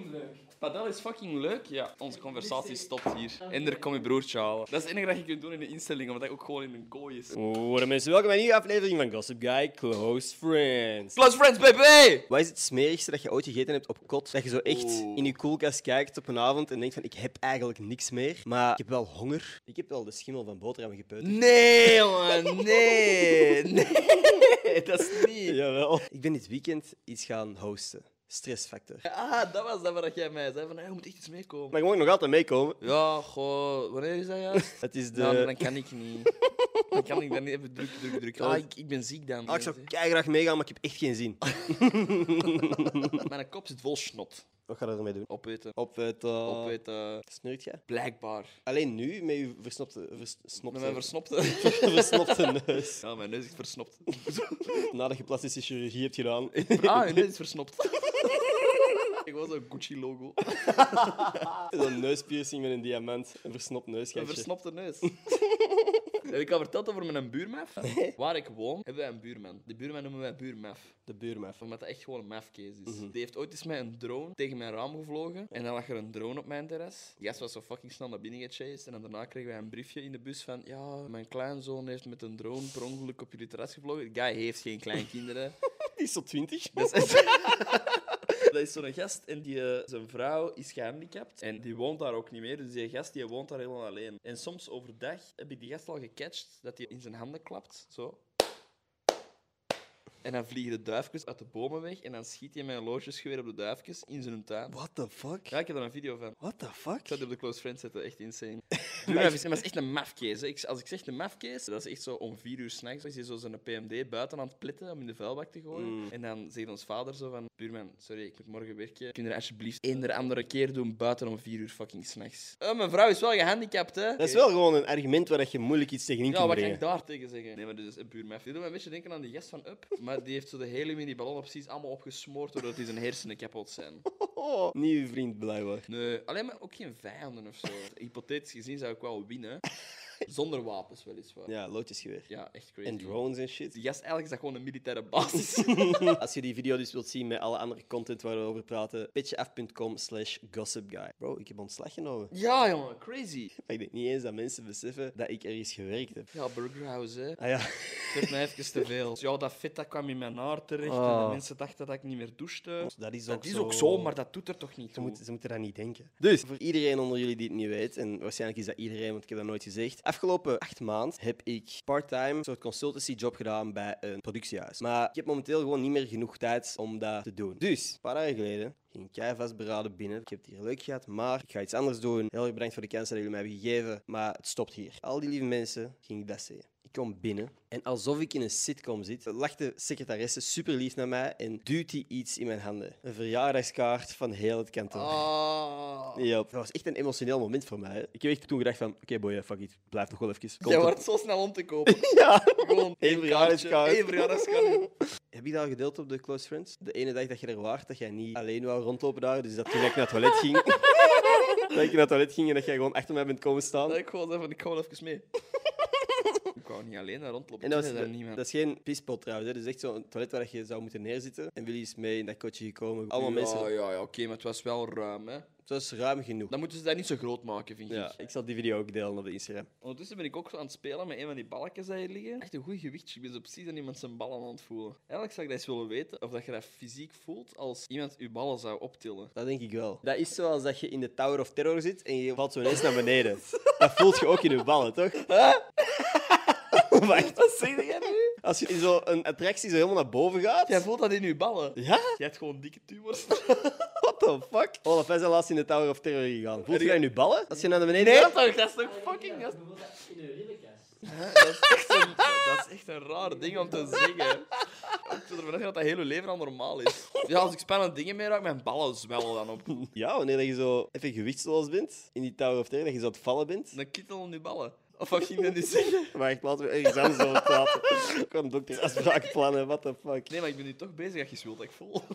fucking leuk. Padel is fucking leuk. Ja, onze conversatie stopt hier. En er komt je broertje halen. Dat is het enige dat je kunt doen in de instelling, omdat hij ook gewoon in een kooi is. Goedemiddag mensen, welkom bij een nieuwe aflevering van Gossip Guy Close Friends. Plus friends, baby! Wat is het smerigste dat je ooit gegeten hebt op kot? Dat je zo echt Oeh. in je koelkast kijkt op een avond en denkt van ik heb eigenlijk niks meer, maar ik heb wel honger. Ik heb wel de schimmel van boterhammen gepeuterd. Nee, man, nee. Nee, dat is niet. Jawel. Ik ben dit weekend iets gaan hosten. Stressfactor. Ah, dat was dat waar jij mij zei. Van, hey, je moet echt iets meekomen. Maar je mag nog altijd meekomen. Ja, goh, wanneer is dat juist? Het is de... Nou, dan kan ik niet. Dan kan ik dan niet even druk, druk, druk. Ah, ik, ik ben ziek dan. Ah, ik zou graag meegaan, maar ik heb echt geen zin. Mijn kop zit vol snot. Wat ga je ermee doen? Opeten. Opeten. Opeten. Snurkt jij? Blijkbaar. Alleen nu, met je versnopte... Vers, Met mijn versnopte. versnopte neus. Ja, mijn neus is versnopt. Nadat je plastische chirurgie hebt gedaan. Ah, je neus is versnopt. Ik was een Gucci-logo. Een neuspiercing met een diamant. Een versnopt Een neusgatje. versnopte neus. Heb ik al verteld over mijn buurmaf? Waar ik woon, hebben wij een buurman. Die buurman noemen wij buurmaf. De buurmaf. Omdat dat echt gewoon een mafcase is. Die heeft ooit eens met een drone tegen mijn raam gevlogen. En dan lag er een drone op mijn terras. Die gast was zo fucking snel naar binnen gechased. En dan daarna kregen wij een briefje in de bus van... Ja, mijn kleinzoon heeft met een drone per ongeluk op jullie terras gevlogen. Die guy heeft geen kleinkinderen. Die is tot 20. Dat is, echt- dat is zo'n gast en die, eh, zijn vrouw is gehandicapt en die woont daar ook niet meer. Dus die gast die woont daar helemaal alleen. En soms overdag heb ik die gast al gecatcht dat hij in zijn handen klapt. Zo. En dan vliegen de duifjes uit de bomen weg en dan schiet hij met een loodjesgeweer op de duifjes in zijn tuin. What the fuck? Ja, ik heb daar een video van. What the fuck? Ik zou die op de Close Friends zetten, echt insane. Is, maar is echt een. Ik- Als ik zeg een mafcase, dat is echt zo om vier uur s'nachts. Is hij zo zijn PMD buiten aan het plitten om in de vuilbak te gooien. Mm. En dan zegt ons vader zo van... Buurman, sorry, ik moet morgen werken. Kun je er alsjeblieft een andere keer doen buiten om vier uur fucking s'nachts? Oh, mijn vrouw is wel gehandicapt, hè? Dat is wel gewoon een argument waar dat je moeilijk iets tegenin Ja, kunt wat kan brengen. ik daar tegen zeggen? Nee, maar dit is een puur maf. Die doet me een beetje denken aan die gast van Up. Maar die heeft zo de hele mini ballonnen precies allemaal opgesmoord doordat die zijn hersenen kapot zijn. Oh, nieuwe vriend blijkbaar. Nee, alleen maar ook geen vijanden of zo. Hypothetisch gezien zou ik wel winnen. Zonder wapens, weliswaar. Ja, Ja, loodjesgeweer. echt crazy. En drones en shit. Die gast, eigenlijk is dat gewoon een militaire basis. Als je die video dus wilt zien met alle andere content waar we over praten, pitjeaf.com slash gossipguy. Bro, ik heb ontslag genomen. ja, jongen, crazy. Maar ik denk niet eens dat mensen beseffen dat ik ergens gewerkt heb. Ja, Burgerhouse, hè. Ah ja. Het werd mij even te veel. Ja, dat vet dat kwam in mijn haar terecht. En Ah. de mensen dachten dat ik niet meer douchte. Dat is ook, Dat is zo... ook zo, maar dat doet er toch niet Ze toe. moeten, ze moeten dat niet denken. Dus, voor iedereen onder jullie die het niet weet, en waarschijnlijk is dat iedereen, want ik heb dat nooit gezegd. Afgelopen acht maanden heb ik part-time een soort consultancy job gedaan bij een productiehuis. Maar ik heb momenteel gewoon niet meer genoeg tijd om dat te doen. Dus, een paar dagen geleden ging kei vastberaden binnen. Ik heb het hier leuk gehad, maar ik ga iets anders doen. Heel erg bedankt voor de kans dat jullie mij hebben gegeven, maar het stopt hier. Al die lieve mensen ging ik dat zeggen. Ik kom binnen en alsof ik in een sitcom zit, lacht de secretaresse super lief naar mij en duwt hij iets in mijn handen. Een verjaardagskaart van heel het kantoor. Ah. Ja, dat was echt een emotioneel moment voor mij. Ik heb echt toen gedacht van, oké boy, fuck it, blijf nog wel even. Komt Jij wordt zo snel om te kopen. Ja. Gewoon één verjaardagskaart. één verjaardagskaart. Heb je dat al gedeeld op de Close Friends? De ene dag dat je er waart, dat jij niet alleen wou rondlopen daar, dus dat toen ik naar het toilet ging... dat ik naar het toilet ging en dat jij gewoon achter mij bent komen staan. Dat ik gewoon zei van, ik ga wel even mee. Ik wou niet alleen daar rondlopen. En dat, Ik was, dat, niemand. dat is geen pispot trouwens, hè. dat is echt zo'n toilet waar je zou moeten neerzitten. En Willy is mee in dat kotje gekomen. Allemaal ja, mensen. ja, ja oké, maar het was wel ruim, hè. Het was ruim genoeg. Dan moeten ze dat niet zo groot maken, vind Ja, ik. ik zal die video ook delen op de Instagram. Ondertussen ben ik ook zo aan het spelen met een van die balletjes die hier liggen. Echt een goed gewichtje. Ik ben zo precies aan iemand zijn ballen aan het voelen. Eigenlijk zou ik dat eens willen weten, of dat je dat fysiek voelt als iemand je ballen zou optillen. Dat denk ik wel. Dat is zoals dat je in de Tower of Terror zit en je valt zo ineens naar beneden. Dat voelt je ook in je ballen, toch? Wacht. Wat zeg jij nu? Als je in zo'n attractie zo helemaal naar boven gaat. Jij voelt dat in je ballen. Ja? Jij hebt gewoon dikke tumors. What the fuck? Olaf, wij zijn laatst in de Tower of Terror gegaan. Voelt je dat in je ballen? Als je naar beneden Nee, gaat? toch? Dat is toch fucking... Dat is, in. Hè? dat, is echt een, dat is echt een raar ding om te zeggen. Ik zou ervan dat dat hele leven al normaal is. Ja, als ik spannende dingen meeraak, mijn ballen zwellen dan op. Ja, wanneer dat je zo even gewichtsloos bent in die Tower of Terror, dat je zo aan het vallen bent. Dan kittelen je ballen. Of wat ging je nu zeggen? Maar echt, laten we ergens anders over praten. Ik kan een dokter afspraak plannen, what the fuck. Nee, maar ik ben nu toch bezig dat je wilt dat ik voel.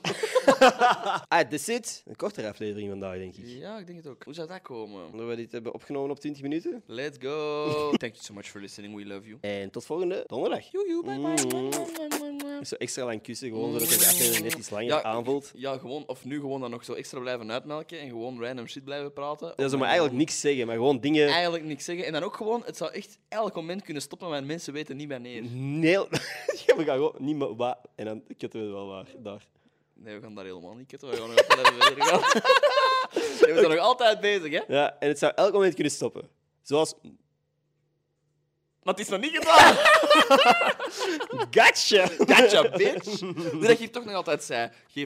Ah, this it. Een kortere aflevering vandaag, denk ik. Ja, ik denk het ook. Hoe zou dat komen? Omdat we dit hebben opgenomen op 20 minuten. Let's go. Thank you so much for listening. We love you. En tot volgende donderdag. Joejoe, bye bye. Mm. Zo extra lang kussen, gewoon zodat je de aflevering net iets langer Ja, aanvoelt. Ja, gewoon, of nu gewoon dan nog zo extra blijven uitmelken en gewoon random shit blijven praten. Ja, ze maar eigenlijk niks zeggen, maar gewoon dingen... Eigenlijk niks zeggen. En dan ook gewoon, het zou echt elk moment kunnen stoppen, maar mensen weten niet wanneer. Nee, ja, we gaan gewoon niet meer wat. En dan kutten we het wel waar, daar. Nee, we gaan daar helemaal niet kutten. We gaan nog even verder gaan. Nee, we zijn nog altijd bezig, hè? Ja, en het zou elk moment kunnen stoppen. Zoals... Maar het is nog niet gedaan. Gotcha! Gotcha, bitch. Dat je hier toch nog altijd zei, geef